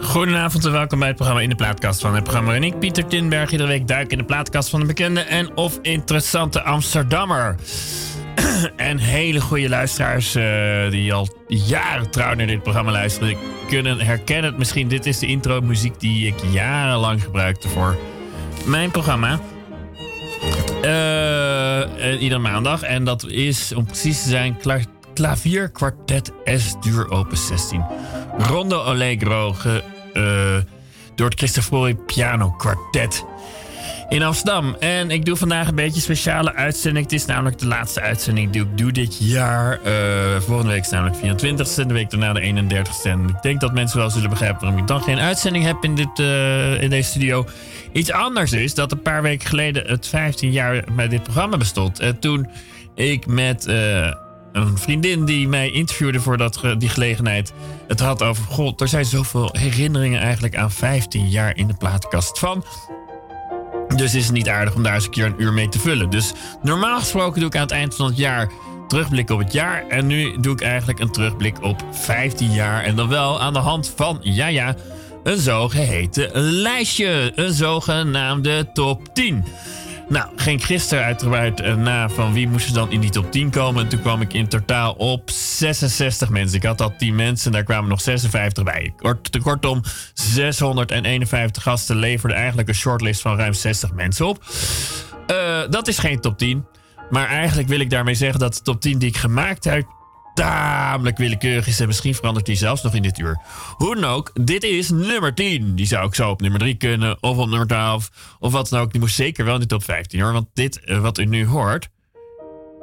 Goedenavond en welkom bij het programma In de Plaatkast van het programma. En ik, Pieter Tinberg, iedere week duik in de plaatkast van een bekende en of interessante Amsterdammer. en hele goede luisteraars uh, die al jaren trouw naar dit programma luisteren, kunnen herkennen het misschien. Dit is de intro muziek die ik jarenlang gebruikte voor mijn programma. Uh, iedere maandag. En dat is, om precies te zijn, klavierkwartet S-duur opus 16. Rondo Allegro, ge, uh, door het Cristofori Piano Quartet in Amsterdam. En ik doe vandaag een beetje een speciale uitzending. Het is namelijk de laatste uitzending die ik doe dit jaar. Uh, volgende week is namelijk 24ste, de week daarna de 31ste. En ik denk dat mensen wel zullen begrijpen waarom ik dan geen uitzending heb in, dit, uh, in deze studio. Iets anders is dat een paar weken geleden het 15 jaar bij dit programma bestond. En toen ik met een vriendin die mij interviewde voor dat, die gelegenheid. Het had over, god, er zijn zoveel herinneringen eigenlijk aan 15 jaar in de plaatkast van. Dus is het niet aardig om daar eens een keer een uur mee te vullen. Dus normaal gesproken doe ik aan het eind van het jaar terugblik op het jaar. En nu doe ik eigenlijk een terugblik op 15 jaar. En dan wel aan de hand van, ja ja, een zogeheten lijstje. Een zogenaamde top 10. Nou, ging gisteren uitgebreid uh, na van wie moest er dan in die top 10 komen. En toen kwam ik in totaal op 66 mensen. Ik had al 10 mensen, daar kwamen nog 56 bij. Kort, kortom, 651 gasten leverden eigenlijk een shortlist van ruim 60 mensen op. Uh, dat is geen top 10. Maar eigenlijk wil ik daarmee zeggen dat de top 10 die ik gemaakt heb, tamelijk willekeurig is en misschien verandert die zelfs nog in dit uur. Hoe dan ook, dit is nummer 10. Die zou ik zo op nummer 3 kunnen, of op nummer 12, of wat dan ook. Die moest zeker wel in de top 15 hoor, want dit uh, wat u nu hoort,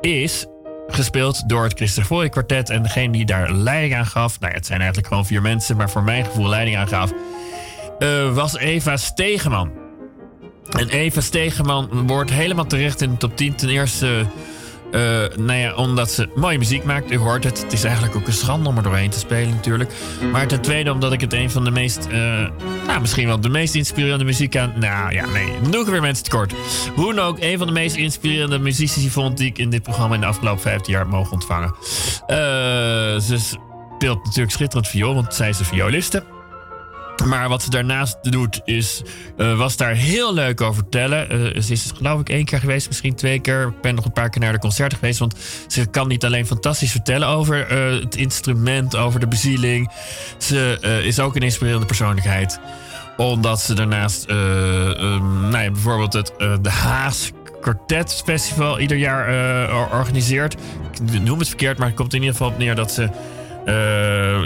is gespeeld door het Christopher kwartet. En degene die daar leiding aan gaf, nou ja, het zijn eigenlijk gewoon vier mensen, maar voor mijn gevoel leiding aan gaf, uh, was Eva Stegeman. En Eva Stegeman wordt helemaal terecht in de top 10. Ten eerste nou ja, omdat ze mooie muziek maakt. U hoort het. Het is eigenlijk ook een schande om er doorheen te spelen natuurlijk. Maar ten tweede omdat ik het een van de meest... Uh, nou, misschien wel de meest inspirerende muziek aan... Nou ja, nee. Ik weer mensen tekort. Hoe dan ook, een van de meest inspirerende muzici vond... die ik in dit programma in de afgelopen 15 jaar mogen ontvangen. Uh, ze speelt natuurlijk schitterend viool, want zij is een. Maar wat ze daarnaast doet, is, uh, was daar heel leuk over vertellen. Uh, ze is geloof ik één keer geweest, misschien twee keer. Ik ben nog een paar keer naar de concerten geweest. Want ze kan niet alleen fantastisch vertellen over uh, het instrument, over de bezieling. Ze is ook een inspirerende persoonlijkheid. Omdat ze daarnaast, um, nou ja, bijvoorbeeld het de Haas Quartet Festival ieder jaar organiseert. Ik noem het verkeerd, maar het komt in ieder geval op neer dat ze...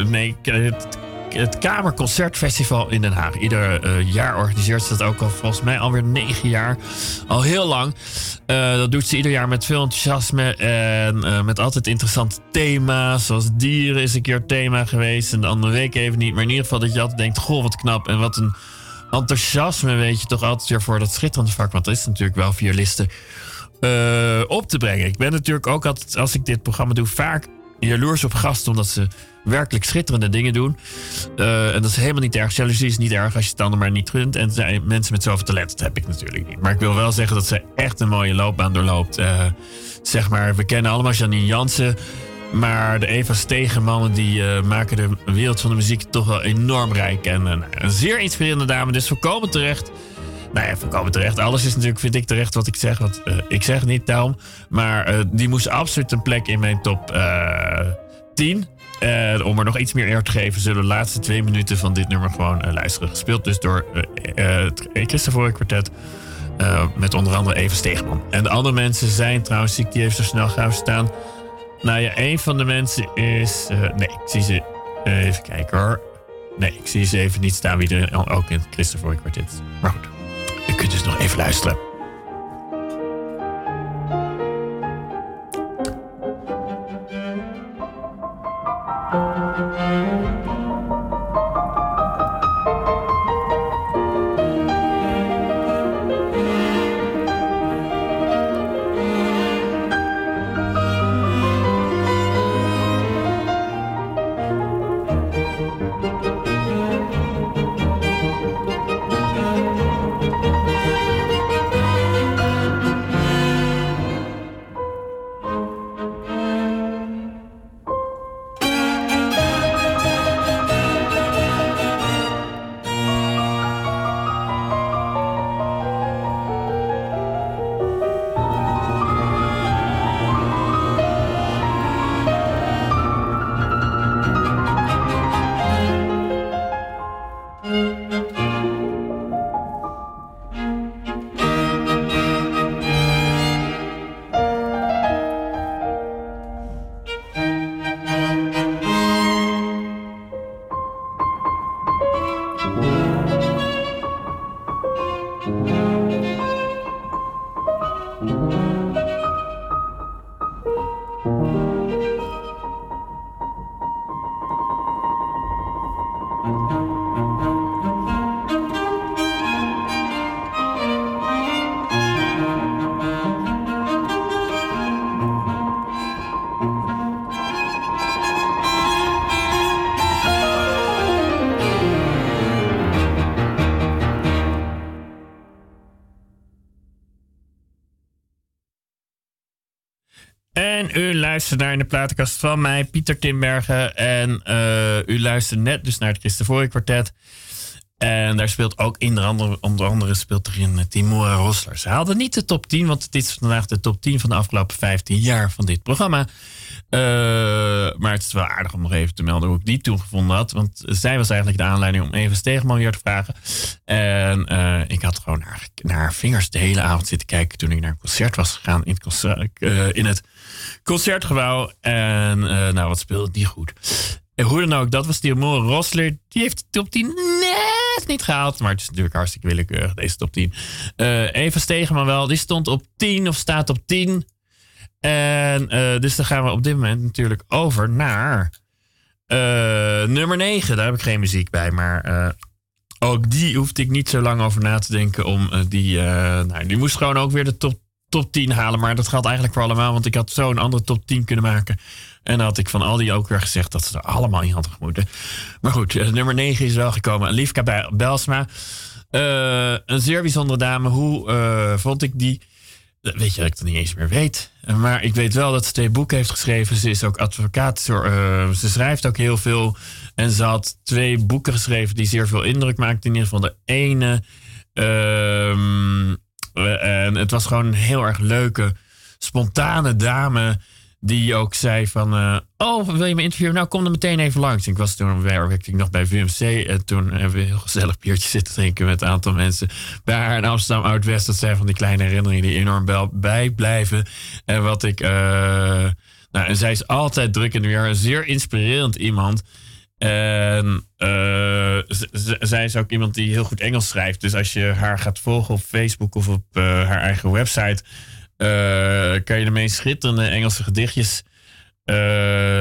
nee, het het Kamerconcertfestival in Den Haag. Ieder uh, jaar organiseert ze dat ook al volgens mij alweer negen jaar. Al heel lang. Uh, dat doet ze ieder jaar met veel enthousiasme en uh, met altijd interessante thema's. Zoals dieren is een keer thema geweest en de andere week even niet. Maar in ieder geval dat je altijd denkt, goh wat knap en wat een enthousiasme weet je toch altijd weer voor dat schitterende vak. Want dat is natuurlijk wel violisten. Uh, op te brengen. Ik ben natuurlijk ook altijd, als ik dit programma doe, vaak jaloers op gasten, omdat ze werkelijk schitterende dingen doen. Uh, en dat is helemaal niet erg. Jaloezie is niet erg als je het dan maar niet gunt. En mensen met zoveel talent, dat heb ik natuurlijk niet. Maar ik wil wel zeggen dat ze echt een mooie loopbaan doorloopt. Uh, zeg maar, we kennen allemaal Janine Jansen. Maar de Eva Stegenmannen die uh, maken de wereld van de muziek toch wel enorm rijk. En een zeer inspirerende dame, dus volkomen terecht. Nou ja, volkomen terecht. Alles is natuurlijk, vind ik terecht wat ik zeg. Want uh, ik zeg niet daarom. Maar uh, die moest absoluut een plek in mijn top uh, 10. om er nog iets meer eer te geven, zullen de laatste twee minuten van dit nummer gewoon luisteren. Gespeeld dus door het Christopher Quartet. met onder andere Even Steegman. En de andere mensen zijn trouwens, zie ik die even zo snel gaan staan. Nou ja, een van de mensen is. nee, ik zie ze. even kijken hoor. Nee, ik zie ze even niet staan wie er ook in het Christopher Quartet Maar goed. U kunt dus nog even luisteren. Luistert naar in de platenkast van mij, Pieter Timbergen. En uh, u luistert net dus naar het Christofori kwartet. En daar speelt ook in andere, onder andere speelt erin Timora Rosler. Ze haalden niet de top 10, want dit is vandaag de top 10 van de afgelopen 15 jaar van dit programma. Uh, maar het is wel aardig om nog even te melden hoe ik die toen gevonden had. Want zij was eigenlijk de aanleiding om even Stegenman weer te vragen. En ik had gewoon naar, naar haar vingers de hele avond zitten kijken toen ik naar een concert was gegaan in het, concert, in het concertgebouw. En nou, wat speelde die goed. En hoe dan ook, dat was die Amore Rosler. Die heeft de top 10 net niet gehaald. Maar het is natuurlijk hartstikke willekeurig, deze top 10. Uh, Eva Stegenman wel, die stond op 10 of staat op 10. En uh, dus dan gaan we op dit moment natuurlijk over naar nummer 9. Daar heb ik geen muziek bij, maar ook die hoefde ik niet zo lang over na te denken. Om die, nou, die moest gewoon ook weer de top, top 10 halen. Maar dat geldt eigenlijk voor allemaal, want ik had zo een andere top 10 kunnen maken. En dan had ik van al die ook weer gezegd dat ze er allemaal in hadden gemoeten. Maar goed, nummer 9 is wel gekomen. Liefka Belsma. Uh, een zeer bijzondere dame. Hoe uh, vond ik die? Weet je dat ik dat niet eens meer weet. Maar ik weet wel dat ze twee boeken heeft geschreven. Ze is ook advocaat. Ze schrijft ook heel veel. En ze had twee boeken geschreven die zeer veel indruk maakten. In ieder geval de ene. Ehm, en het was gewoon een heel erg leuke, spontane dame die ook zei van, uh, oh, wil je me interviewen? Nou, kom er meteen even langs. Ik was toen, werkte ik nog bij VMC. En toen hebben we een heel gezellig biertje zitten drinken met een aantal mensen. Bij haar in Amsterdam Oud-West. Dat zijn van die kleine herinneringen die enorm bijblijven. En wat ik, uh, nou, en zij is altijd druk en weer een zeer inspirerend iemand. En uh, zij is ook iemand die heel goed Engels schrijft. Dus als je haar gaat volgen op Facebook of op haar eigen website uh, kan je de meest schitterende Engelse gedichtjes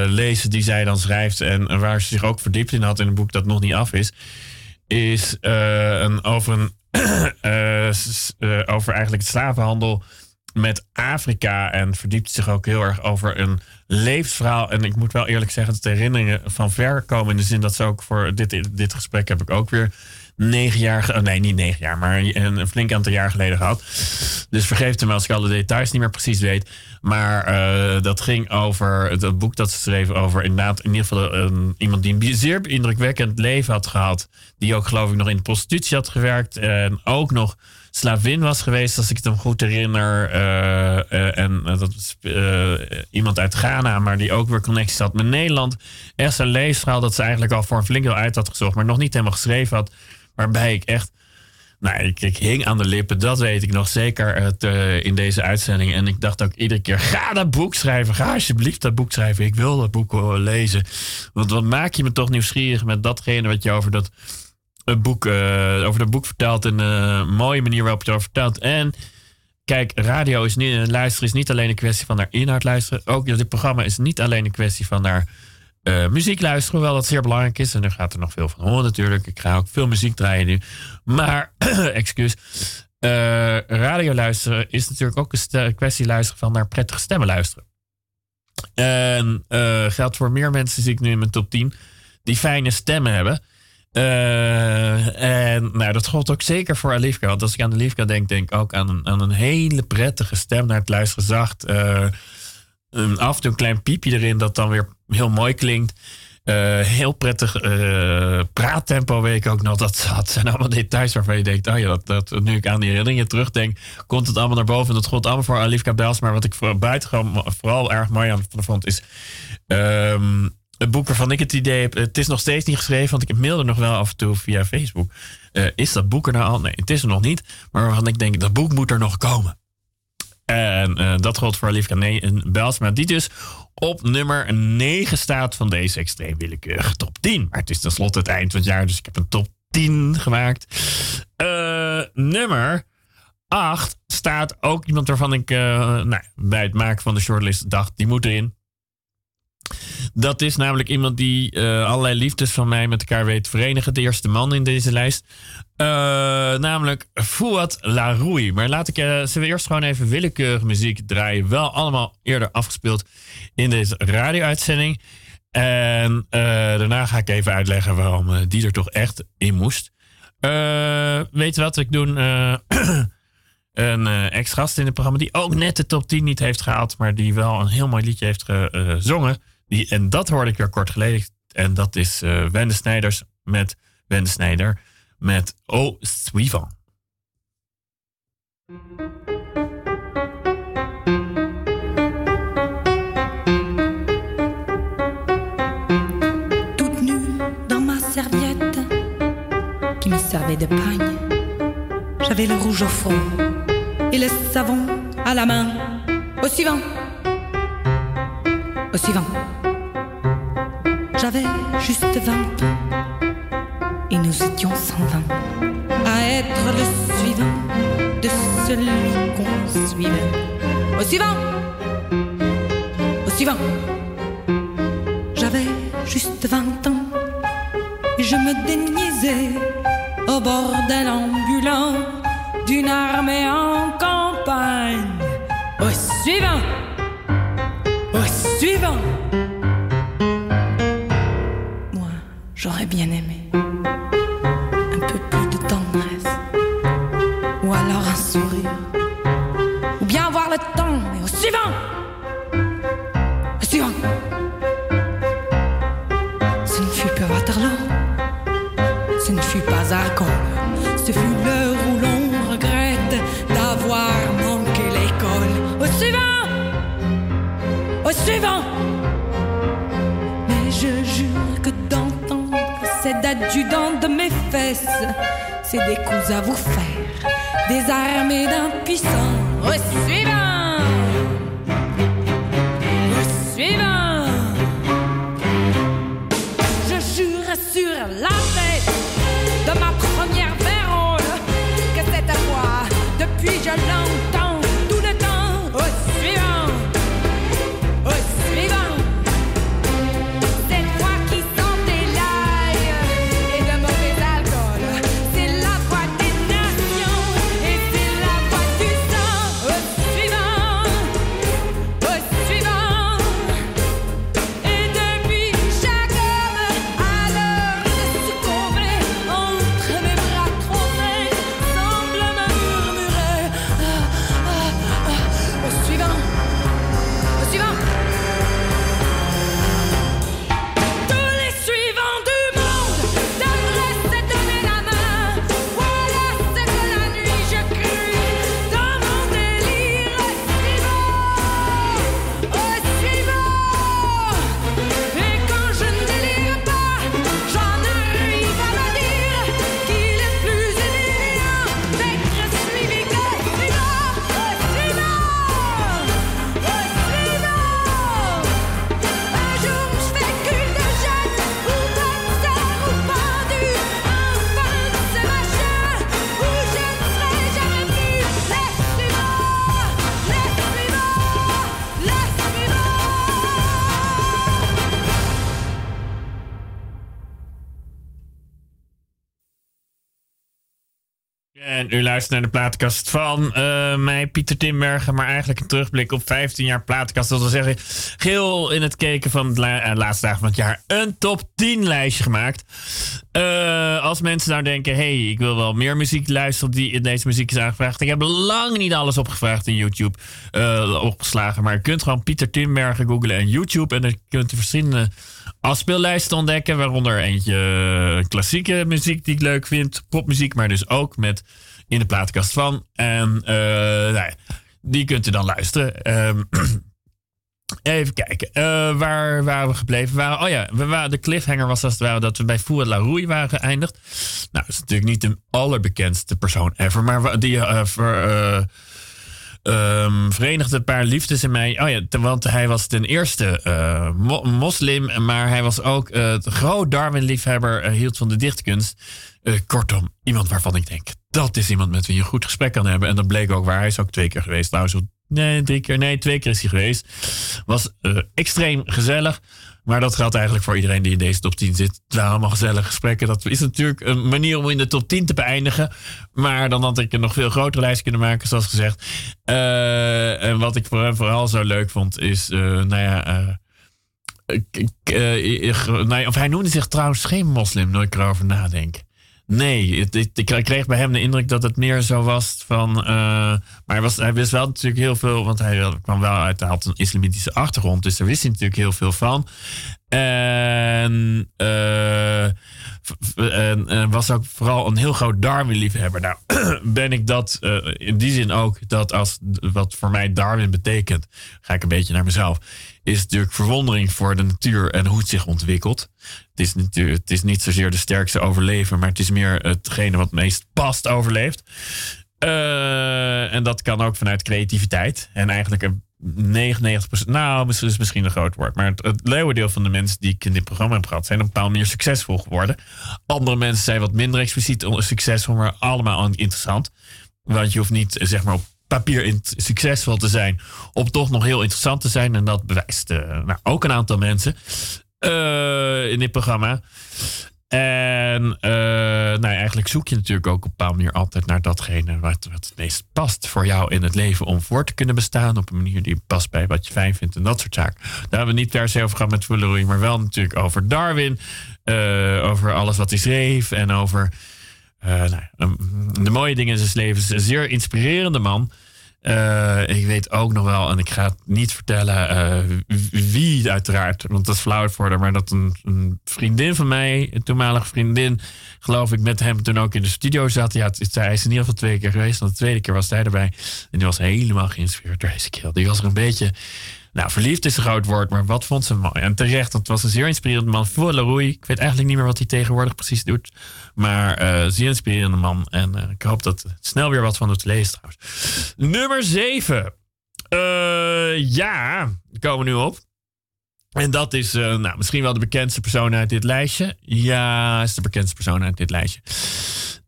lezen die zij dan schrijft. En waar ze zich ook verdiept in had in een boek dat nog niet af is. Is een, over, een, over eigenlijk het slavenhandel met Afrika. En verdiept zich ook heel erg over een levensverhaal. En ik moet wel eerlijk zeggen dat de herinneringen van ver komen. In de zin dat ze ook voor dit, dit gesprek heb ik ook weer negen jaar, oh nee, niet negen jaar, maar een, flink aantal jaar geleden gehad. Dus vergeef me als ik alle details niet meer precies weet. Maar uh, dat ging over het, boek dat ze schreef over inderdaad in ieder geval een, iemand die een zeer indrukwekkend leven had gehad. Die ook geloof ik nog in de prostitutie had gewerkt en ook nog slavin was geweest, als ik het hem goed herinner. Uh, uh, en dat was iemand uit Ghana, maar die ook weer connecties had met Nederland. Echt een leesverhaal dat ze eigenlijk al voor een flink deel uit had gezocht, maar nog niet helemaal geschreven had. Waarbij ik echt. Nou, ik, hing aan de lippen, dat weet ik nog zeker het, in deze uitzending. En ik dacht ook iedere keer: ga dat boek schrijven. Ga alsjeblieft dat boek schrijven. Ik wil dat boek lezen. Want wat maak je me toch nieuwsgierig met datgene wat je over dat, het boek, uh, over dat boek vertelt. En een mooie manier waarop je het over vertelt. En kijk, radio is niet, luisteren is niet alleen een kwestie van naar inhoud luisteren. Ook dit programma is niet alleen een kwestie van naar uh, muziek luisteren, hoewel dat zeer belangrijk is. En er gaat er nog veel van horen natuurlijk. Ik ga ook veel muziek draaien nu. Maar, excuus. Uh, radio luisteren is natuurlijk ook een kwestie luisteren van naar prettige stemmen luisteren. En geldt voor meer mensen, zie ik nu in mijn top 10, die fijne stemmen hebben. En nou, dat geldt ook zeker voor Alifka. Want als ik aan Alifka denk, denk ik ook aan een, een hele prettige stem naar het luisteren zacht af en toe een klein piepje erin dat dan weer heel mooi klinkt. Uh, heel prettig praattempo weet ik ook nog. Dat, dat zijn allemaal details waarvan je denkt... Oh ja, dat, dat, nu ik aan die herinneringen terugdenk... komt het allemaal naar boven. En dat gold allemaal voor Alifka Bels. Maar wat ik voor, buitengewoon vooral erg mooi aan vond... is um, het boek waarvan ik het idee heb... Het is nog steeds niet geschreven... want ik mailde nog wel af en toe via Facebook. Uh, is dat boek er nou al? Nee, het is er nog niet. Maar waarvan ik denk, dat boek moet er nog komen. En uh, dat geldt voor Alifka Belsma, die dus op nummer 9 staat van deze extreem willekeurige top 10. Maar het is tenslotte het eind van het jaar, dus ik heb een top 10 gemaakt. Uh, nummer 8 staat ook iemand waarvan ik nou, bij het maken van de shortlist dacht, die moet erin. Dat is namelijk iemand die uh, allerlei liefdes van mij met elkaar weet verenigen. De eerste man in deze lijst. Uh, namelijk Fouad Laroui. Maar laat ik uh, ze eerst gewoon even willekeurige muziek draaien. Wel allemaal eerder afgespeeld in deze radio-uitzending. En daarna ga ik even uitleggen waarom die er toch echt in moest. weet je wat ik doe? een ex-gast in het programma die ook net de top 10 niet heeft gehaald. Maar die wel een heel mooi liedje heeft gezongen. En dat hoorde ik weer kort geleden. En dat is uh, Wende Snijders met Wende Snijder met Oh Suivant. Toute nue dans ma serviette qui me servait de pagne. J'avais le rouge au fond et le savon à la main. Au suivant. Au suivant. J'avais juste 20 ans et nous étions 120 à être le suivant de celui qu'on suivait. Au suivant! Au suivant! J'avais juste 20 ans. Et je me dénisais au bordel ambulant d'une armée en campagne. Au suivant! Au suivant J'aurais bien aimé un peu plus de tendresse, ou alors un sourire, ou bien avoir le temps, mais au suivant, au suivant. Ce ne fut pas Waterloo, ce ne fut pas Argonne, ce fut d'adjudant de mes fesses. C'est des coups à vous faire, des armées d'impuissants. Au suivant! Au suivant! Je jure sur la tête u luistert naar de platenkast van uh, mij, Pieter Timbergen. Maar eigenlijk een terugblik op 15 jaar platenkast. Dat wil zeggen, geheel in het keken van de eh, laatste dagen van het jaar een top 10 lijstje gemaakt. Uh, als mensen nou denken, hey, ik wil wel meer muziek luisteren die in deze muziek is aangevraagd. Ik heb lang niet alles opgevraagd in YouTube opgeslagen. Maar je kunt gewoon Pieter Timbergen googlen en YouTube. En dan kunt u verschillende afspeellijsten ontdekken. Waaronder eentje klassieke muziek die ik leuk vind. Popmuziek, maar dus ook met in de plaatkast van. En uh, nou die kunt u dan luisteren. Um, even kijken. Uh, waar waren we gebleven? Waren, oh ja, we waren, de cliffhanger was als het ware dat we bij Fouad Larouille waren geëindigd. Nou, dat is natuurlijk niet de allerbekendste persoon ever. Maar die uh, ver, um, verenigde een paar liefdes in mij. Oh ja, want hij was ten eerste moslim, maar hij was ook groot Darwin-liefhebber, hield van de dichtkunst. kortom, iemand waarvan ik denk, dat is iemand met wie je een goed gesprek kan hebben. En dat bleek ook waar. Hij is ook twee keer geweest. Trouwens, Nee, drie keer. Nee, twee keer is hij geweest. Was uh, extreem gezellig. Maar dat geldt eigenlijk voor iedereen die in deze top 10 zit. Het waren allemaal gezellige gesprekken. Dat is natuurlijk een manier om in de top 10 te beëindigen. Maar dan had ik een nog veel grotere lijst kunnen maken, zoals gezegd. Uh, en wat ik vooral zo leuk vond, is, uh, nou ja. Uh, of hij noemde zich trouwens geen moslim, nooit ik erover nadenk. Nee, ik kreeg bij hem de indruk dat het meer zo was van. Uh, maar hij, was, hij wist wel natuurlijk heel veel, want hij kwam wel uit, hij had een islamitische achtergrond, dus daar wist hij natuurlijk heel veel van. En, en was ook vooral een heel groot Darwin-liefhebber. Nou, ben ik dat in die zin ook, dat als wat voor mij Darwin betekent, ga ik een beetje naar mezelf is natuurlijk verwondering voor de natuur en hoe het zich ontwikkelt. Het is, natuurlijk, het is niet zozeer de sterkste overleven, maar het is meer hetgene wat het meest past overleeft. Uh, en dat kan ook vanuit creativiteit. En eigenlijk een 99%, nou, is misschien een groot woord. Maar het, het leeuwendeel van de mensen die ik in dit programma heb gehad, zijn een bepaalde manier succesvol geworden. Andere mensen zijn wat minder expliciet succesvol, maar allemaal interessant. Want je hoeft niet, zeg maar, op papier succesvol te zijn. Om toch nog heel interessant te zijn. En dat bewijst uh, nou, ook een aantal mensen uh, in dit programma. En uh, nou, eigenlijk zoek je natuurlijk ook op een bepaalde manier altijd naar datgene wat, wat het meest past voor jou in het leven om voor te kunnen bestaan. Op een manier die past bij wat je fijn vindt en dat soort zaken. Daar hebben we niet per se over gehad met Valerie, maar wel natuurlijk over Darwin. over alles wat hij schreef en over nou, de mooie dingen in zijn leven. Is een zeer inspirerende man. Uh, ik weet ook nog wel, en ik ga het niet vertellen uh, wie uiteraard, want dat is flauw voor maar dat een, een, vriendin van mij, een toenmalige vriendin, geloof ik, met hem toen ook in de studio zat. Ja, het, hij is in ieder geval twee keer geweest, want de tweede keer was hij erbij. En die was helemaal geïnspireerd door Ezekiel. Die was er een beetje nou, verliefd is een groot woord, maar wat vond ze mooi? En terecht, het was een zeer inspirerende man voor Leroy. Ik weet eigenlijk niet meer wat hij tegenwoordig precies doet. Maar uh, zeer inspirerende man. En uh, ik hoop dat snel weer wat van het lezen trouwens. Nummer 7. Uh, ja, komen we nu op. En dat is nou, misschien wel de bekendste persoon uit dit lijstje. Ja, is de bekendste persoon uit dit lijstje.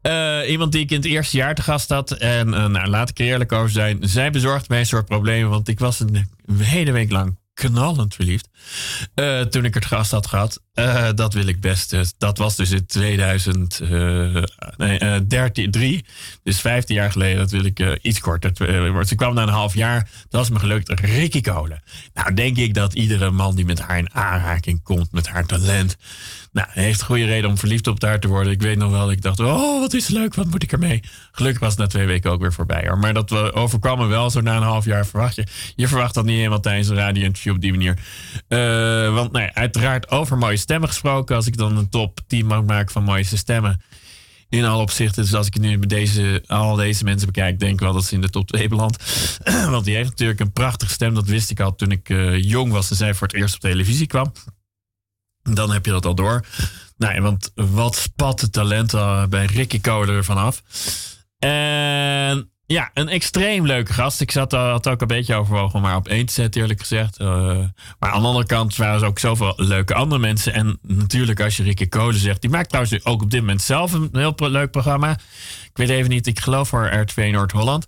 Uh, iemand die ik in het eerste jaar te gast had. En uh, nou, laat ik er eerlijk over zijn. Zij bezorgd mij een soort problemen. Want ik was een hele week lang knallend verliefd. Uh, toen ik het gast had gehad. Uh, dat wil ik best. Uh, dat was dus in 2003. dus 15 jaar geleden. Dat wil ik iets korter. Ze kwam na een half jaar. Dat was me gelukt. Ricky Kolen. Nou, denk ik dat iedere man die met haar in aanraking komt. Met haar talent. Nou, heeft goede reden om verliefd op haar te worden. Ik weet nog wel, ik dacht, oh, wat is leuk, wat moet ik ermee? Gelukkig was het na twee weken ook weer voorbij. Hoor. Maar dat overkwam me wel zo na een half jaar verwacht je. Je verwacht dat niet helemaal tijdens een radio-interview op die manier. Uh, want nee, uiteraard over mooie stemmen gesproken. Als ik dan een top 10 mag maken van mooiste stemmen. In alle opzichten. Dus als ik nu deze, al deze mensen bekijk, denk ik wel dat ze in de top 2 belandt. Want die heeft natuurlijk een prachtige stem. Dat wist ik al toen ik uh, jong was en zij voor het eerst op televisie kwam. Dan heb je dat al door. Nou, want wat spat het talent bij Ricky Kohler ervan af. En ja, een extreem leuke gast. Ik zat, had ook een beetje overwogen om maar op één te zetten, eerlijk gezegd. Uh, maar aan de andere kant waren er ook zoveel leuke andere mensen. En natuurlijk, als je Ricky Kolen zegt, die maakt trouwens ook op dit moment zelf een heel leuk programma. Ik weet even niet, ik geloof voor R2 Noord-Holland.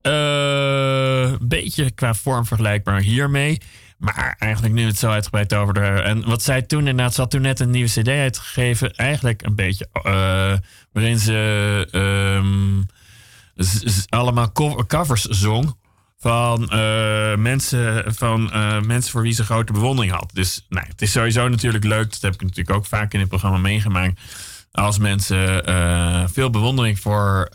Een beetje qua vorm vergelijkbaar hiermee. Maar eigenlijk nu het zo uitgebreid over de. En wat zij toen inderdaad, ze had toen net een nieuwe CD uitgegeven. Eigenlijk een beetje. Uh, waarin ze. Um, allemaal covers zong. Van, uh, mensen, van uh, mensen voor wie ze grote bewondering had. Dus nou, het is sowieso natuurlijk leuk. Dat heb ik natuurlijk ook vaak in het programma meegemaakt. Als mensen veel bewondering voor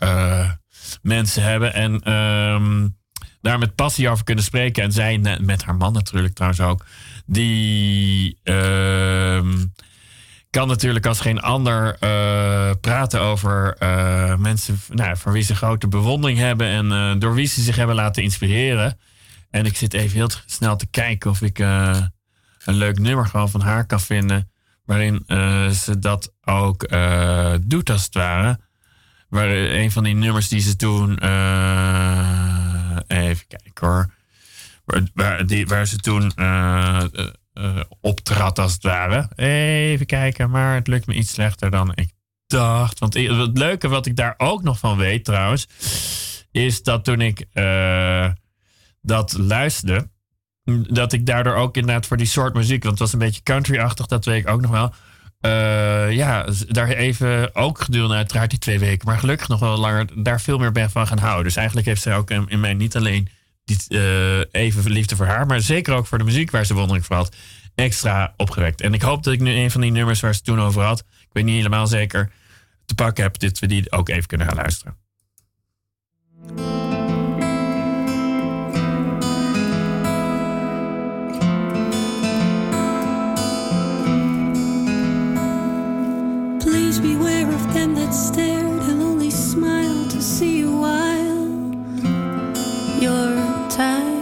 mensen hebben. En. Um, daar met passie over kunnen spreken. En zij met haar man natuurlijk trouwens ook. Die uh, kan natuurlijk als geen ander uh, praten over uh, mensen nou, voor wie ze grote bewondering hebben. En uh, door wie ze zich hebben laten inspireren. En ik zit even heel snel te kijken of ik een leuk nummer gewoon van haar kan vinden. Waarin ze dat ook doet als het ware. Waar een van die nummers die ze toen even kijken hoor. Waar, ze toen uh, uh, optrad als het ware. Even kijken, maar het lukt me iets slechter dan ik dacht. Want het leuke wat ik daar ook nog van weet trouwens, is dat toen ik dat luisterde, dat ik daardoor ook inderdaad voor die soort muziek, want het was een beetje country-achtig, dat weet ik ook nog wel. Uh, ja, daar even ook gedurende uiteraard die twee weken, maar gelukkig nog wel langer daar veel meer ben van gaan houden. Dus eigenlijk heeft zij ook in, mij niet alleen uh, even liefde voor haar, maar zeker ook voor de muziek waar ze wonderlijk voor had, extra opgewekt. En ik hoop dat ik nu een van die nummers waar ze toen over had, ik weet niet helemaal zeker, te pakken heb, dit we die ook even kunnen gaan luisteren. Time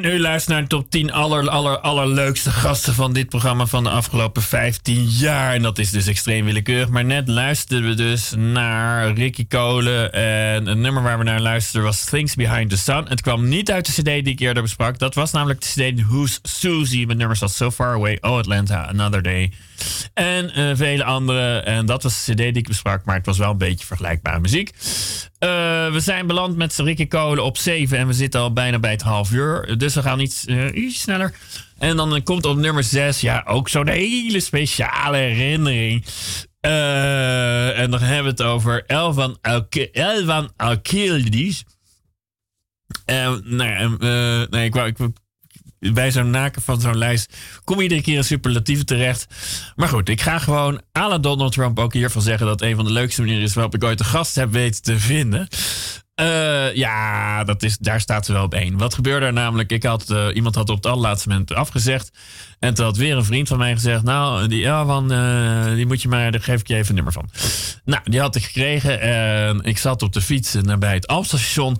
En u luistert naar de top 10 aller, aller, allerleukste gasten van dit programma van de afgelopen 15 jaar. En dat is dus extreem willekeurig. Maar net luisterden we dus naar Ricky Kolen. En het nummer waar we naar luisterden was Things Behind the Sun. Het kwam niet uit de CD die ik eerder besprak. Dat was namelijk de CD Who's Susie. Met nummers als So Far Away, Oh Atlanta, Another Day. En eh, vele andere. En dat was de CD die ik besprak, maar het was wel een beetje vergelijkbare muziek. Eh, we zijn beland met Ricky Kolen op 7 en we zitten al bijna bij het half uur. Dus we gaan iets, eh, iets sneller. En dan komt op nummer 6, ja, ook zo'n hele speciale herinnering. En dan hebben we het over Elvan, Elvan Alkildis. En, nou ja, en, eh, nee, ik wou, ik, bij zo'n naken van zo'n lijst kom je iedere keer in superlatieven terecht. Maar goed, ik ga gewoon à Donald Trump ook hiervan zeggen dat een van de leukste manieren is waarop ik ooit een gast heb weten te vinden. Eh, ja, dat is, daar staat ze wel op één. Wat gebeurde er namelijk? Ik had, eh, iemand had op het allerlaatste moment afgezegd. En toen had weer een vriend van mij gezegd: Nou, die Elvan, eh die moet je maar, daar geef ik je even een nummer van. Nou, die had ik gekregen. En ik zat op de fiets nabij het Alpstation.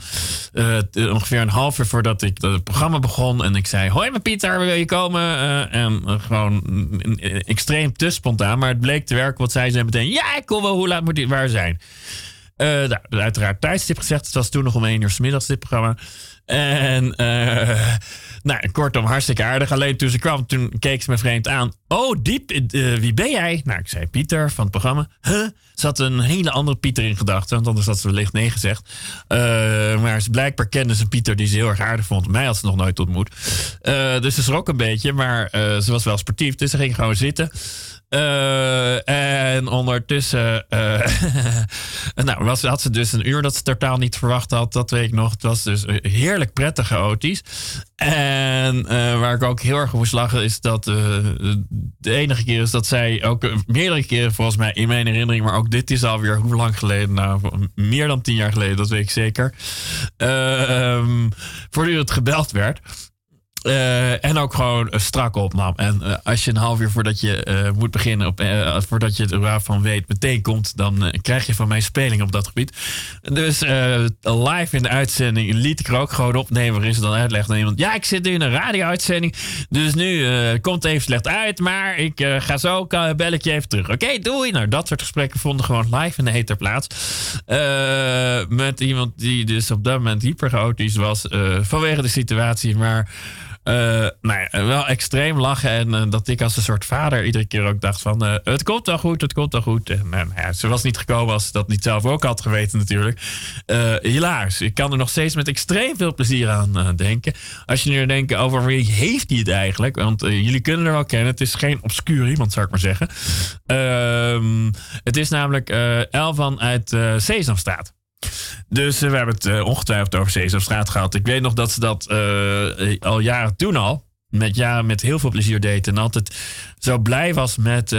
ongeveer een half uur voordat ik het programma begon. En ik zei: Hoi, mijn Pieter, wil je komen? En gewoon mm, eh, extreem te spontaan. Maar het bleek te werken. Wat zei ze meteen: Ja, ik kom wel. Hoe laat moet die waar zijn? Eh, nou, uiteraard tijdstip gezegd. Het was toen nog om één uur 's middags dit programma. En eh, nou, kortom, hartstikke aardig. Alleen toen ze kwam, toen keek ze me vreemd aan. Oh, diep, eh, wie ben jij? Nou, ik zei Pieter van het programma. Ze had een hele andere Pieter in gedachten. Want anders had ze wellicht nee gezegd. Maar ze blijkbaar kende ze Pieter die ze heel erg aardig vond. Mij had ze nog nooit ontmoet. Dus ze schrok een beetje. Maar ze was wel sportief. Dus ze ging gewoon zitten. Eh, en ondertussen eh, nou, was, had ze dus een uur dat ze totaal niet verwacht had. Dat weet ik nog. Het was dus heerlijk prettig chaotisch. En eh, waar ik ook heel erg op moest is dat de enige keer is dat zij ook meerdere keren volgens mij in mijn herinnering, maar ook dit is alweer hoe lang geleden? Nou, meer dan tien jaar geleden, dat weet ik zeker. Eh, ehm, voortdurend gebeld werd. Eh, en ook gewoon eh, strak opnam. En eh, als je een half uur voordat je eh, moet beginnen, op, voordat je er waar van weet, meteen komt, dan krijg je van mij speling op dat gebied. Dus live in de uitzending liet ik er ook gewoon opnemen. Waarin ze dan uitlegt aan iemand: Ja, ik zit nu in een radio-uitzending. Dus nu komt het even slecht uit. Maar ik ga zo, kan, bel ik je even terug. Oké, doei. Nou, dat soort gesprekken vonden gewoon live in de ether plaats. Met iemand die dus op dat moment hyper chaotisch was vanwege de situatie. Maar nou ja, wel extreem lachen. En eh, dat ik als een soort vader iedere keer ook dacht van... eh, het komt wel goed, het komt wel goed. En eh, nou ja, ze was niet gekomen als ze dat niet zelf ook had geweten natuurlijk. Eh helaas, ik kan er nog steeds met extreem veel plezier aan eh, denken. Als je nu denkt over wie heeft hij het eigenlijk? Want eh, jullie kunnen er wel kennen. Het is geen obscuur iemand, zou ik maar zeggen. Ehm, het is namelijk eh Elvan uit eh Sesamstraat. Dus eh, we hebben het eh, ongetwijfeld over Sesamstraat gehad. Ik weet nog dat ze dat eh, al jaren toen al, met, ja, met heel veel plezier deed. En altijd zo blij was met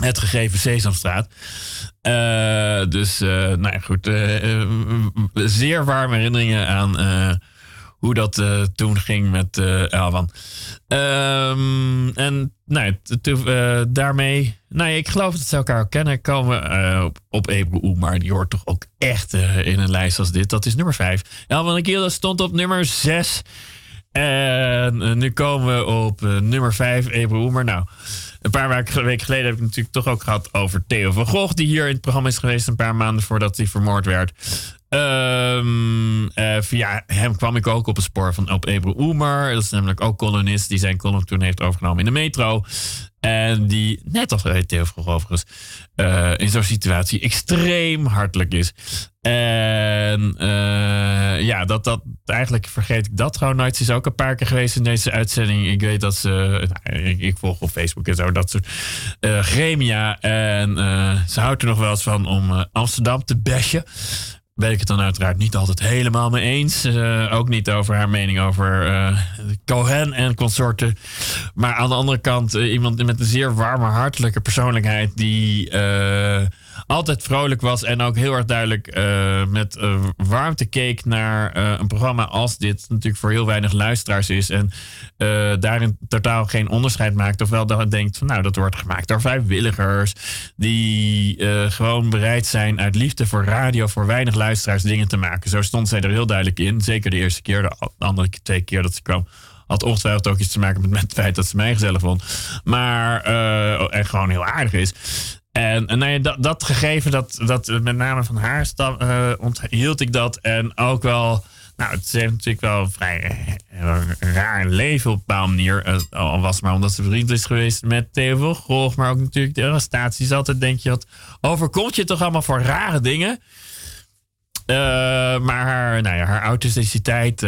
het gegeven Sesamstraat. Dus, nou ja, goed. zeer warme herinneringen aan hoe dat eh, toen ging met eh Elvan. Ehm, en nou, eh, daarmee, nou ik geloof dat ze elkaar kennen, komen op, op maar die hoort toch ook echt in een lijst als dit. Dat is nummer 5. Elvan Akila stond op nummer 6. En nu komen we op nummer 5, Ebru Oemer. Nou, een paar weken weken geleden heb ik het natuurlijk toch ook gehad over Theo van Gogh, die hier in het programma is geweest een paar maanden voordat hij vermoord werd. Eh, via hem kwam ik ook op het spoor van op Ebru Oemer. Dat is namelijk ook columnist die zijn column toen heeft overgenomen in de metro. En die, net als Theo Gogh overigens, eh, in zo'n situatie extreem hartelijk is. En eh, ja, dat, dat, eigenlijk vergeet ik dat gewoon nooit. Ze is ook een paar keer geweest in deze uitzending. Ik weet dat ze, nou, ik, volg op Facebook en zo, dat soort gremia. En ze houdt er nog wel eens van om Amsterdam te bashen. Ben ik het dan uiteraard niet altijd helemaal mee eens. Eh, ook niet over haar mening over eh, Cohen en consorten. Maar aan de andere kant eh, iemand met een zeer warme, hartelijke persoonlijkheid... die altijd vrolijk was en ook heel erg duidelijk eh, met eh, warmte keek naar eh, een programma als dit. Natuurlijk voor heel weinig luisteraars is. En daarin totaal geen onderscheid maakt. Ofwel dan denkt van nou, dat wordt gemaakt door vrijwilligers. Die gewoon bereid zijn uit liefde voor radio, voor weinig luisteraars dingen te maken. Zo stond zij er heel duidelijk in. Zeker de eerste keer, de andere twee keer dat ze kwam had ongetwijfeld ook iets te maken met, het feit dat ze mij gezellig vond. Maar, eh, en gewoon heel aardig is. En, en nou ja, dat, gegeven, dat, dat met name van haar stam, eh, onthield ik dat. En ook wel Nou, het heeft natuurlijk wel een vrij eh, raar leven op een bepaalde manier. Al was het maar omdat ze vriend is geweest met Theo Gogh. Maar ook natuurlijk de arrestaties. Altijd denk je, wat overkomt je toch allemaal voor rare dingen? Eh, maar haar, nou ja, haar authenticiteit...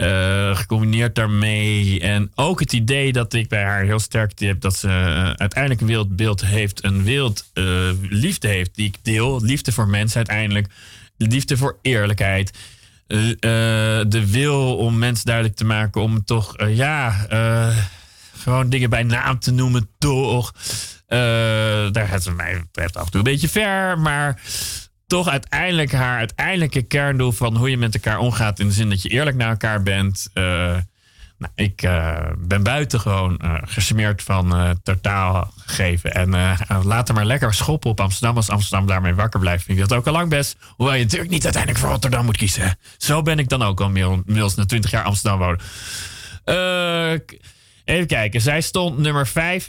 eh, gecombineerd daarmee. En ook het idee dat ik bij haar heel sterk heb dat ze eh, uiteindelijk een wereldbeeld heeft, een wereld eh, liefde heeft die ik deel. Liefde voor mensen uiteindelijk. Liefde voor eerlijkheid. De wil om mensen duidelijk te maken om toch, ja, gewoon dingen bij naam te noemen, toch. Daar gaat ze mij betreft af en toe een beetje ver, maar toch uiteindelijk haar uiteindelijke kerndoel van hoe je met elkaar omgaat. In de zin dat je eerlijk naar elkaar bent. Eh, nou, ik eh, ben buitengewoon uh, gecharmeerd van totaal gegeven. En laat er maar lekker schoppen op Amsterdam. Als Amsterdam daarmee wakker blijft, vind ik dat ook al lang best. Hoewel je natuurlijk niet uiteindelijk voor Rotterdam moet kiezen. Zo ben ik dan ook al inmiddels na 20 jaar Amsterdam wonen. Even kijken. Zij stond nummer 5.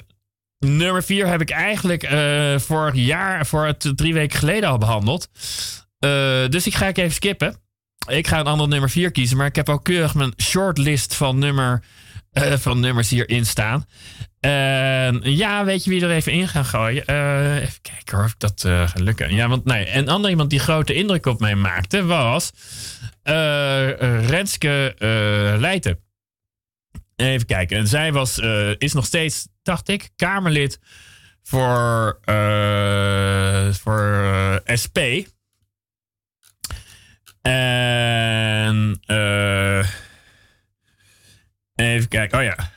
Nummer 4 heb ik eigenlijk eh, vorig jaar, voor drie weken geleden al behandeld. Eh, dus ik ga ik even skippen. Ik ga een ander nummer 4 kiezen, maar ik heb ook keurig mijn shortlist van, nummer, eh, van nummers hierin staan. Ja, weet je wie er even in gaan gooien? Even kijken of dat eh, gaat lukken. Ja, want nee, een ander iemand die grote indruk op mij maakte was Renske Leijten. Even kijken. En zij was, is nog steeds, dacht ik, Kamerlid voor, eh, voor eh, SP. En eh, even kijken. Oh ja.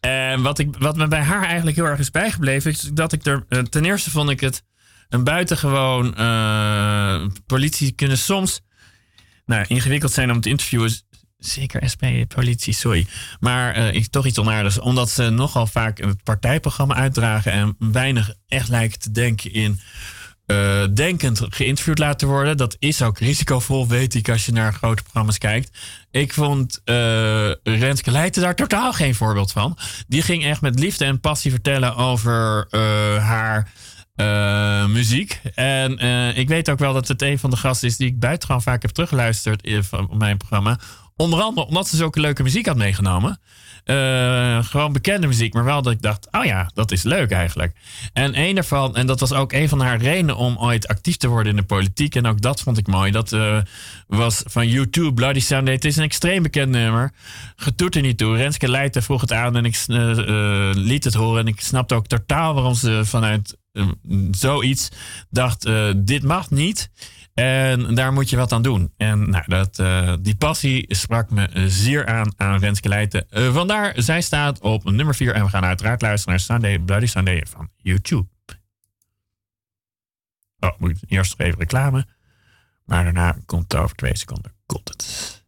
En wat, ik, wat me bij haar eigenlijk heel erg is bijgebleven, is dat ik er. Ten eerste vond ik het een buitengewoon. politie kunnen soms nou, ingewikkeld zijn om te interviewen. Zeker SP-politie, sorry. Maar ik, toch iets onaardigs. Omdat ze nogal vaak het partijprogramma uitdragen. En weinig echt lijken te denken in. eh, denkend geïnterviewd laten worden. Dat is ook risicovol, weet ik, als je naar grote programma's kijkt. Ik vond eh Renske Leijten daar totaal geen voorbeeld van. Die ging echt met liefde en passie vertellen over haar muziek. En ik weet ook wel dat het een van de gasten is die ik buitengewoon vaak heb teruggeluisterd in, van mijn programma. Onder andere omdat ze zulke leuke muziek had meegenomen. Eh, gewoon bekende muziek, maar wel dat ik dacht, oh ja, dat is leuk eigenlijk. En een daarvan, en dat was ook een van haar redenen om ooit actief te worden in de politiek. En ook dat vond ik mooi. Dat eh, was van YouTube, Bloody Sunday. Het is een extreem bekend nummer. Getoet er niet toe. Renske Leijten vroeg het aan en ik eh, liet het horen. En ik snapte ook totaal waarom ze vanuit zoiets dacht, dit mag niet. En daar moet je wat aan doen. En nou, dat, eh, die passie sprak me zeer aan aan Renske Leijten. Eh, vandaar, zij staat op nummer 4. En we gaan uiteraard luisteren naar Sunday, Bloody Sunday van YouTube. Oh, moet eerst even reclame. Maar daarna komt het over twee seconden. Komt het.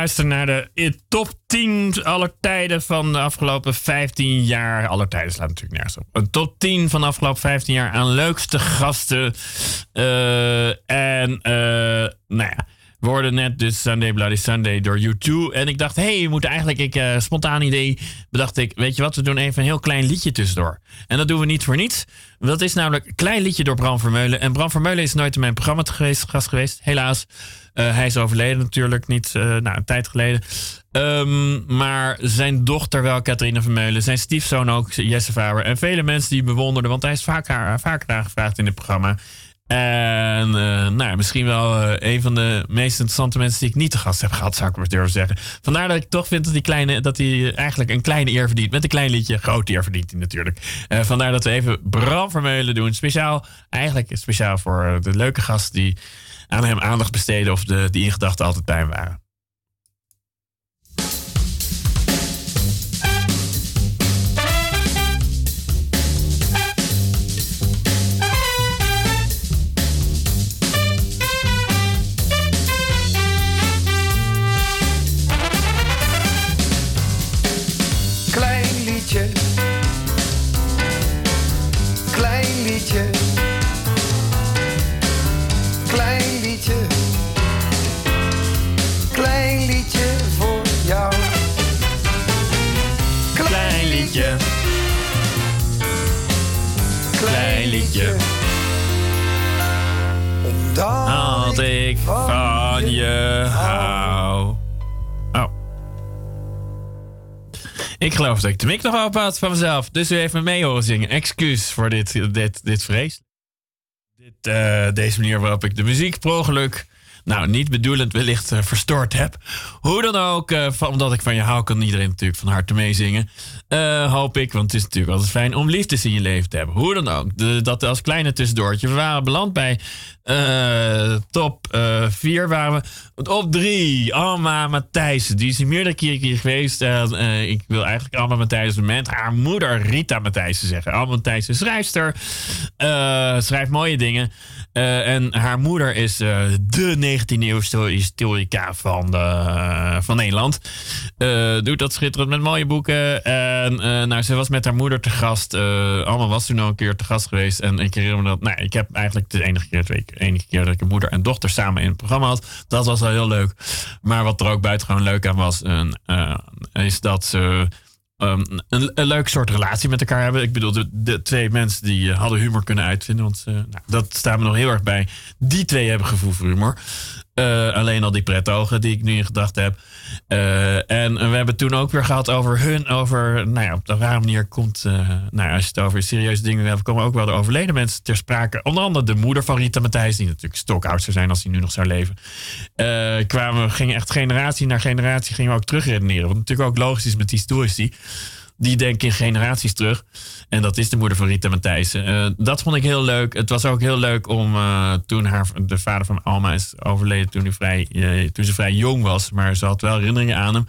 Luisteren naar de top 10 aller tijden van de afgelopen 15 jaar. Aller tijden slaat natuurlijk nergens op. Een top 10 van de afgelopen 15 jaar aan leukste gasten. Eh, en, eh, nou ja. We hoorden net dus Sunday Bloody Sunday door U2. En ik dacht, hé, hey, we moeten eigenlijk, ik, eh, spontaan idee, bedacht ik, weet je wat, we doen even een heel klein liedje tussendoor. En dat doen we niet voor niets. Dat is namelijk een klein liedje door Bram Vermeulen. En Bram Vermeulen is nooit in mijn programma geweest, gast geweest, helaas. Eh, hij is overleden natuurlijk, niet uh, nou, een tijd geleden. Um, maar zijn dochter wel, Catharine Vermeulen. Zijn stiefzoon ook, Jesse Faber. En vele mensen die bewonderden, want hij is vaak, vaak aangevraagd in het programma. En uh, nou, misschien wel een van de meest interessante mensen die ik niet te gast heb gehad, zou ik maar durven zeggen. Vandaar dat ik toch vind dat hij, kleine, dat hij eigenlijk een kleine eer verdient. Met een klein liedje, groot eer verdient hij natuurlijk. Vandaar dat we even Bram Vermeulen doen. Speciaal, eigenlijk speciaal voor de leuke gasten die aan hem aandacht besteden of de, die in gedachten altijd bij hem waren. Ik van je hou. Oh. Ik geloof dat ik de mik nog open had van mezelf. Dus u heeft me mee horen zingen. Excuus voor dit, dit, dit vrees. Dit, eh, deze manier waarop ik de muziek per ongeluk... Nou, niet bedoelend wellicht uh, verstoord heb. Hoe dan ook, van, omdat ik van je hou, kan iedereen natuurlijk van harte meezingen. Uh, hoop ik, want het is natuurlijk altijd fijn om liefdes in je leven te hebben. Hoe dan ook, de, dat als kleine tussendoortje. We waren beland bij top 4 waren we. Op 3, Alma Matthijssen. Die is meerdere keren geweest. ik wil eigenlijk Alma Matthijssen met haar moeder Rita Matthijssen zeggen. Alma Matthijssen schrijfster. schrijft mooie dingen. en haar moeder is de 19e eeuw historica van, van Nederland. Uh, doet dat schitterend met mooie boeken. En uh, nou, ze was met haar moeder te gast. Uh, Alma was toen al een keer te gast geweest. En ik herinner me dat. Nou, ik heb eigenlijk de enige keer, twee, enige keer dat ik een moeder en dochter samen in het programma had. Dat was wel heel leuk. Maar wat er ook buitengewoon leuk aan was, is dat ze. Um, een, een leuk soort relatie met elkaar hebben. Ik bedoel, de, de twee mensen die uh, hadden humor kunnen uitvinden. Want uh, dat staat me nog heel erg bij. Die twee hebben gevoel voor humor. Uh, alleen al die pretogen die ik nu in gedachten heb. en we hebben toen ook weer gehad over hun. Over, nou ja, op de rare manier komt. nou ja, als je het over serieuze dingen hebt, komen ook wel de overleden mensen ter sprake. Onder andere de moeder van Rita Matthijs, die natuurlijk stokoud zou zijn als hij nu nog zou leven. kwamen, gingen echt generatie naar generatie gingen we ook terugredeneren. Wat natuurlijk ook logisch is met historici die denken in generaties terug. En dat is de moeder van Rita Matthijssen. Uh, dat vond ik heel leuk. Het was ook heel leuk om uh, toen haar, de vader van Alma is overleden toen, vrij, uh, toen ze vrij jong was. Maar ze had wel herinneringen aan hem.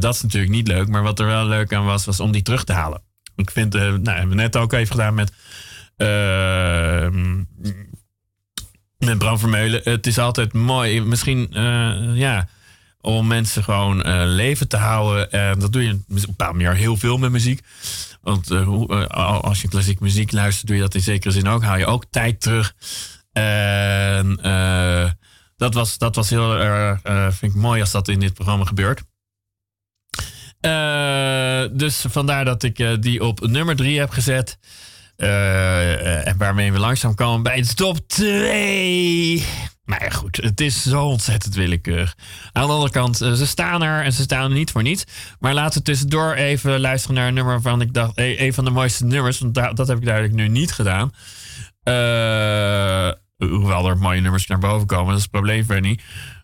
dat is natuurlijk niet leuk. Maar wat er wel leuk aan was, was om die terug te halen. Ik vind, nou, hebben we net ook even gedaan met. met Bram Vermeulen. Het is altijd mooi. Misschien, ja om mensen gewoon uh, leven te houden. En dat doe je een paar manier heel veel met muziek. Want uh, uh, als je klassiek muziek luistert, doe je dat in zekere zin ook. Haal je ook tijd terug. En dat, was, dat was heel erg, vind ik mooi als dat in dit programma gebeurt. dus vandaar dat ik die op nummer drie heb gezet. en waarmee we langzaam komen bij de top 2. Maar goed, het is zo ontzettend willekeurig. Aan de andere kant, ze staan er en ze staan er niet voor niets. Maar laten we tussendoor even luisteren naar een nummer waarvan ik dacht... een van de mooiste nummers, want dat heb ik duidelijk nu niet gedaan. Uh, hoewel er mooie nummers naar boven komen, dat is het probleem niet.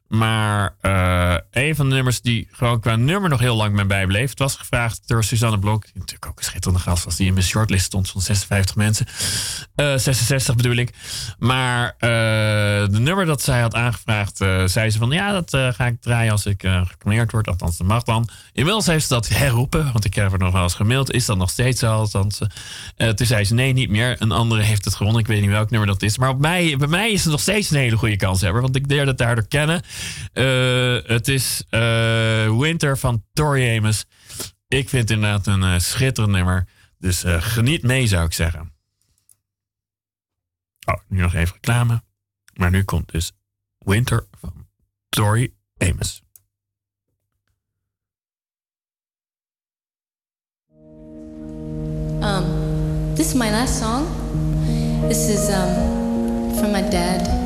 Maar uh, een van de nummers die gewoon qua nummer nog heel lang mij bijbleef. Het was gevraagd door Suzanne Blok. Die natuurlijk ook een schitterende gast was. Die in mijn shortlist stond van 56 mensen. Uh, 66 bedoel ik. Maar uh, de nummer dat zij had aangevraagd. zei ze van ja dat ga ik draaien als ik gepremierd word. Althans dat mag dan. Inmiddels heeft ze dat herroepen. Want ik heb er nog wel eens gemaild. Is dat nog steeds zo? Althans, toen zei ze nee niet meer. Een andere heeft het gewonnen. Ik weet niet welk nummer dat is. Maar op mij, bij mij is het nog steeds een hele goede kans hebben. Want ik leerde het daardoor kennen. Eh, het is eh, Winter van Tori Amos. Ik vind het inderdaad een eh, schitterend nummer. Dus geniet mee, zou ik zeggen. Oh, nu nog even reclame. Maar nu komt dus Winter van Tori Amos. Um, this is my last song. This is um, from my dad.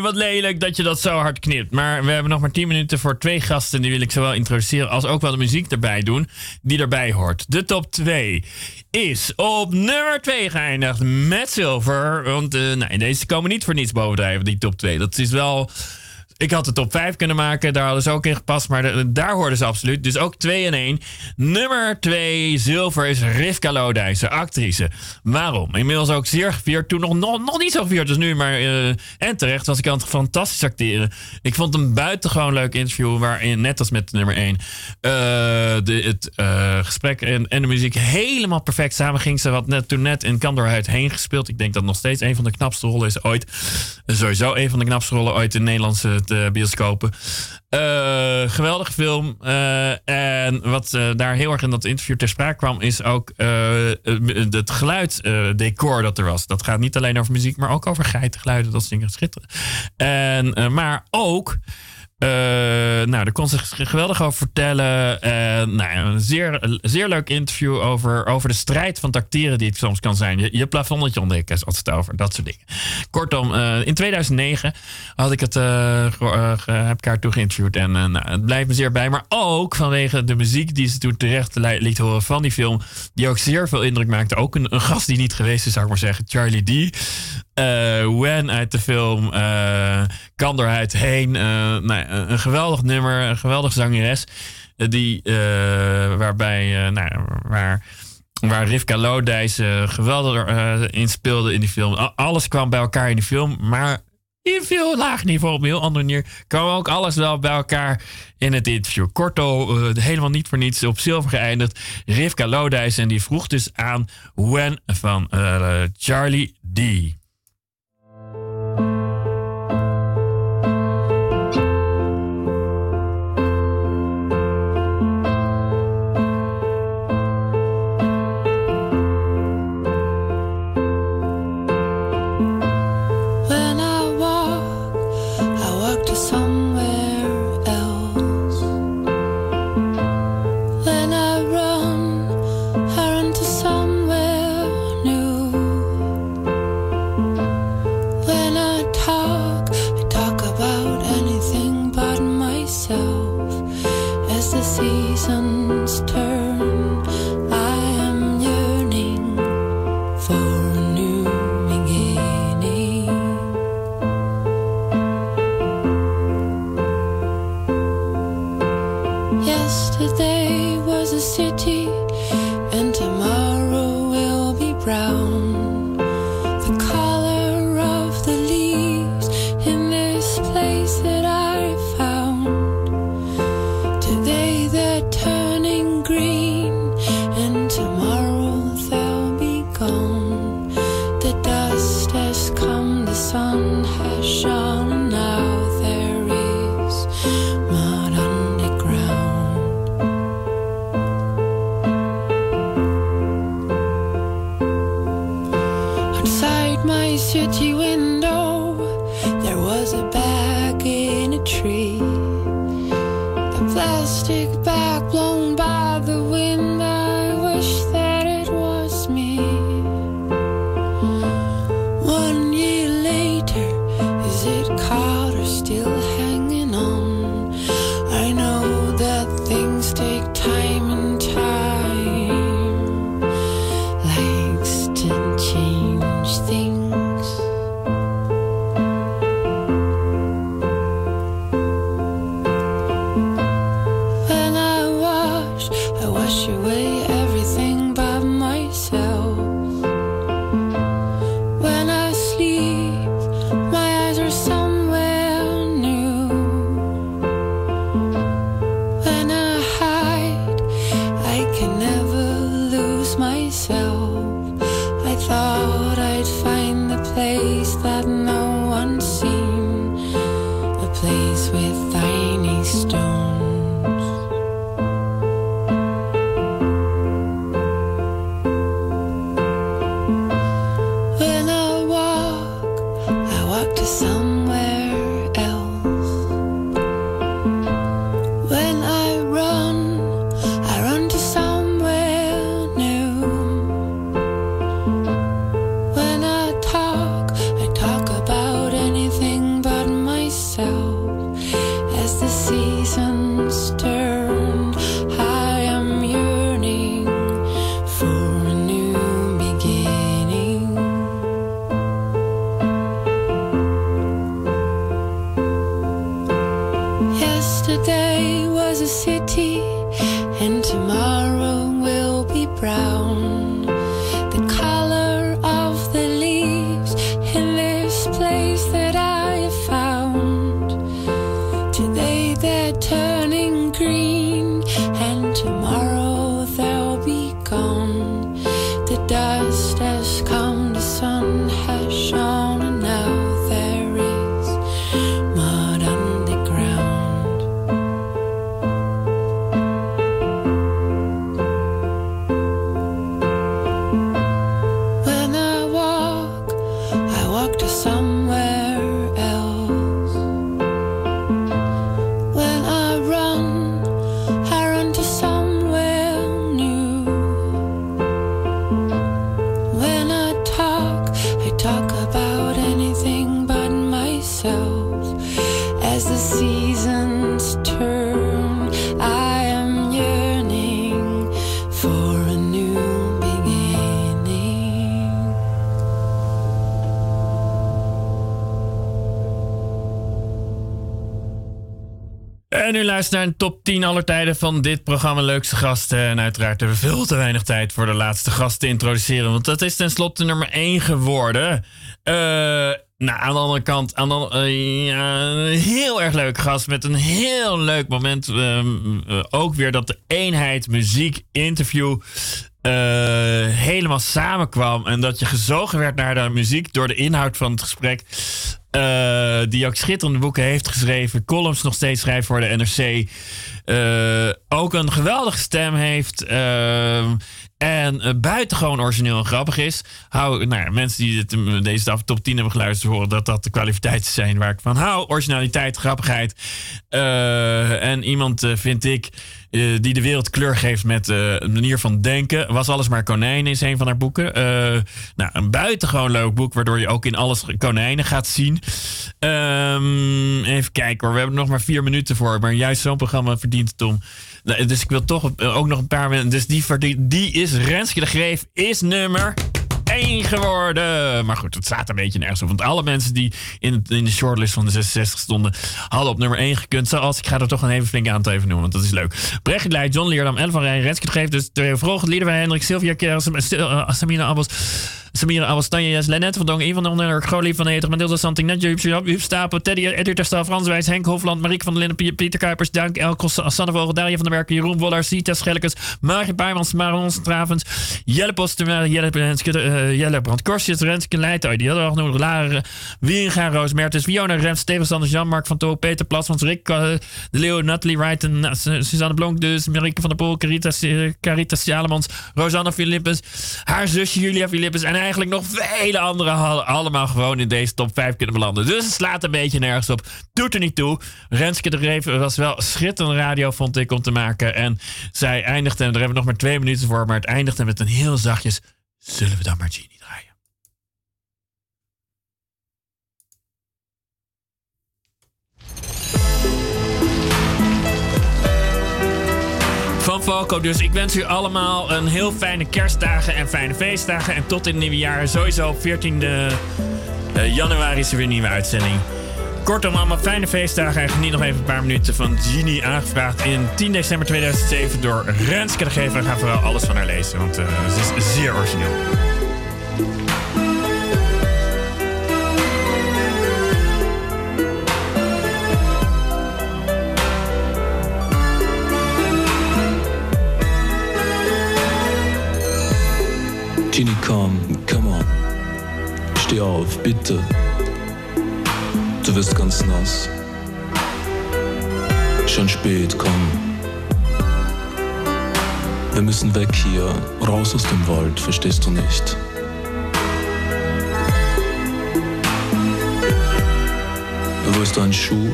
Wat lelijk dat je dat zo hard knipt. Maar we hebben nog maar 10 minuten voor twee gasten. Die wil ik zowel introduceren als ook wel de muziek erbij doen. Die erbij hoort. De top 2 is op nummer 2 geëindigd met Silver. Want eh, nee, deze komen niet voor niets bovendrijven, die top 2. Dat is wel... Ik had de top 5 kunnen maken, daar hadden ze ook in gepast, maar daar hoorden ze absoluut. Dus ook 2 en 1. Nummer 2 zilver is Rivka Lodijs, actrice. Waarom? Inmiddels ook zeer gevierd. Toen nog, nog, nog niet zo gevierd als nu, maar eh, en terecht was ik aan het fantastisch acteren. Ik vond een buitengewoon leuk interview, waarin, net als met nummer 1, de, het eh, gesprek en, en de muziek helemaal perfect samen ging. Ze had net, toen net in Kandorhuid heen gespeeld. Ik denk dat nog steeds een van de knapste rollen is ooit. Sowieso een van de knapste rollen ooit in Nederlandse eh, bioscopen. Eh, geweldige film. Eh, en wat eh, daar heel erg in dat interview ter sprake kwam, is ook het geluidsdecor dat er was. Dat gaat niet alleen over muziek, maar ook over geitengeluiden. Dat is dingen schitteren. En, maar ook. Eh, nou, daar kon ze geweldig over vertellen. En, nou, een zeer, zeer leuk interview over, over de strijd van het acteren die het soms kan zijn. Je, je plafondetje ontdekken, als het over dat soort dingen. Kortom, eh, in 2009 had ik het, heb ik haar toen geïnterviewd. En nou, het blijft me zeer bij. Maar ook vanwege de muziek die ze toen terecht li- liet horen van die film. Die ook zeer veel indruk maakte. Ook een, een gast die niet geweest is, zou ik maar zeggen. Charlie D. Eh Wen uit de film eh kan eruit heen. Eh, nou, een geweldig nummer, een geweldige zangeres. eh, die, eh, waarbij, eh, nou, waar, waar Rivka Lodijs eh, geweldig eh, in speelde in die film. Alles kwam bij elkaar in die film, maar in veel laag niveau, op een heel andere manier, kwam ook alles wel bij elkaar in het interview. Kortom, eh, helemaal niet voor niets op zilver geëindigd. Rivka Lodijs en die vroeg dus aan When van eh, Charlie D. The dust has come, the sun has shone, naar een top 10 aller tijden van dit programma Leukste Gasten. En uiteraard hebben we veel te weinig tijd voor de laatste gast te introduceren. Want dat is tenslotte nummer 1 geworden. Eh, nou, aan de andere kant, aan eh, een heel erg leuke gast met een heel leuk moment. Ehm, eh, ook weer dat de eenheid muziek interview eh, helemaal samenkwam. En dat je gezogen werd naar de muziek door de inhoud van het gesprek. Eh, die ook schitterende boeken heeft geschreven. Columns nog steeds schrijft voor de NRC. Eh, ook een geweldige stem heeft. en buitengewoon origineel en grappig is. Hou, nou ja, mensen die dit, deze staf top 10 hebben geluisterd, horen dat dat de kwaliteiten zijn waar ik van hou. Originaliteit, grappigheid. Eh, en iemand, eh, vind ik, eh, die de wereld kleur geeft met eh, een manier van denken. Was alles maar konijnen is een van haar boeken. Eh, nou, een buitengewoon leuk boek, waardoor je ook in alles konijnen gaat zien. Ehm, even kijken hoor, we hebben nog maar vier minuten voor. Maar juist zo'n programma verdient het om. Nou, Dus ik wil toch ook nog een paar minuten. Dus die, verdient, die is Renske de Greef, is nummer 1 geworden. Maar goed, het staat een beetje nergens op. Want alle mensen die in, in de shortlist van de 66 stonden, hadden op nummer 1 gekund. Zoals ik ga er toch een even flink aantal even noemen, want dat is leuk. Brecht Leij, John Leerdam, El van Rijn, Renske Greef. Dus de Vroger, Liederwij, Hendrik, Sylvia Kerr, eh, Samina Abbas. Abbas, Tanja Jes, Lennet van Dongen, Ivan de Onder, Grolie van Eter, Mathilde Santing, Netje, Huub, Huub Stapel, Teddy, Edith Terstal, Frans Wijs, Henk Hofland, Marieke van der Linden, Pie- Pieter Kuipers, Dank, Elkos, Sanne Vogel, Daria van der Werken, Jeroen Woller, Sita Schellekes, Margit Baarmans, Maron Travens, Jelle Postumer, Jelle Renske, eh, Jelle Brand Korsjes, Renske die hadden we al genoemd, Laren, Wieringa, Roos Mertens, Fiona Rems, Steven Sanders, Jan-Mark van Too, Peter Plasmans, Rick eh, de Leeuw, Natalie Wright en eh, Su- Suzanne Blonk, dus Marieke van der Poel, Caritas, eh, Caritas Salemans, Rosanne Philippus, haar zusje Julia Philippus en eigenlijk nog vele andere allemaal gewoon in deze top 5 kunnen belanden. Dus het slaat een beetje nergens op. Doet er niet toe. Renske de Reven was wel schitterende radio, vond ik, om te maken. En zij eindigde, en daar hebben we nog maar twee minuten voor, maar het eindigde met een heel zachtjes. Zullen we dan maar Genie draaien? Van Falco dus. Ik wens u allemaal een heel fijne kerstdagen en fijne feestdagen. En tot in het nieuwe jaar. Sowieso op 14 eh, januari is er weer een nieuwe uitzending. Kortom, allemaal fijne feestdagen. En geniet nog even een paar minuten van Genie aangevraagd in 10 december 2007 door Renske de Gever. Ga vooral alles van haar lezen, want eh, ze is zeer origineel. Bitte. Du wirst ganz nass. Schon spät, komm. Wir müssen weg hier, raus aus dem Wald, verstehst du nicht? Wo ist dein Schuh?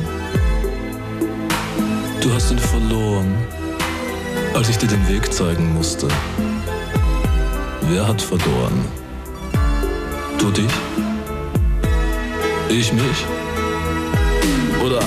Du hast ihn verloren, als ich dir den Weg zeigen musste. Wer hat verloren? Du dich? Ich mich? Oder?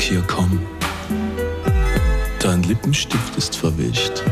Hier kommen. Dein Lippenstift ist verwischt.